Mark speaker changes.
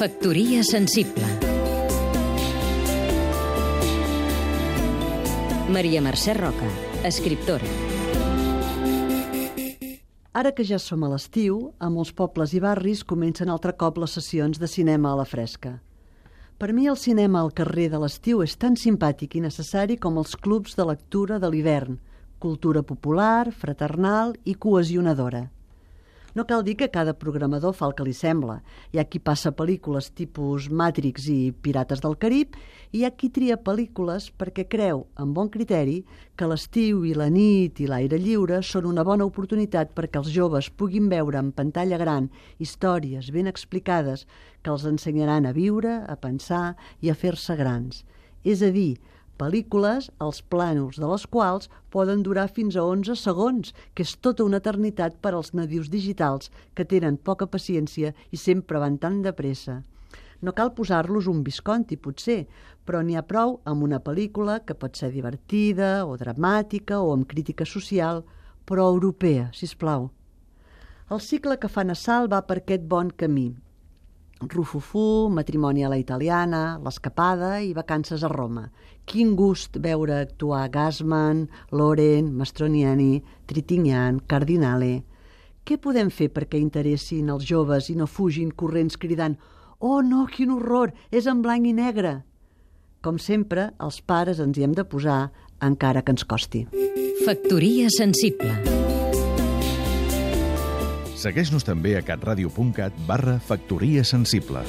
Speaker 1: Factoria sensible Maria Mercè Roca, escriptora
Speaker 2: Ara que ja som a l'estiu, a molts pobles i barris comencen altre cop les sessions de cinema a la fresca. Per mi el cinema al carrer de l'estiu és tan simpàtic i necessari com els clubs de lectura de l'hivern, cultura popular, fraternal i cohesionadora. No cal dir que cada programador fa el que li sembla. Hi ha qui passa pel·lícules tipus Matrix i Pirates del Carib i hi ha qui tria pel·lícules perquè creu, amb bon criteri, que l'estiu i la nit i l'aire lliure són una bona oportunitat perquè els joves puguin veure en pantalla gran històries ben explicades que els ensenyaran a viure, a pensar i a fer-se grans. És a dir, pel·lícules, els plànols de les quals poden durar fins a 11 segons, que és tota una eternitat per als nadius digitals que tenen poca paciència i sempre van tan de pressa. No cal posar-los un Visconti, potser, però n'hi ha prou amb una pel·lícula que pot ser divertida o dramàtica o amb crítica social, però europea, si us plau. El cicle que fan a Sal va per aquest bon camí. Rufufú, matrimoni a la italiana, l'escapada i vacances a Roma. Quin gust veure actuar Gassman, Loren, Mastroniani, Trintignant, Cardinale. Què podem fer perquè interessin els joves i no fugin corrents cridant «Oh, no, quin horror! És en blanc i negre!» Com sempre, els pares ens hi hem de posar, encara que ens costi.
Speaker 1: Factoria sensible
Speaker 3: Segueix-nos també a catradio.cat barra Factoria Sensible.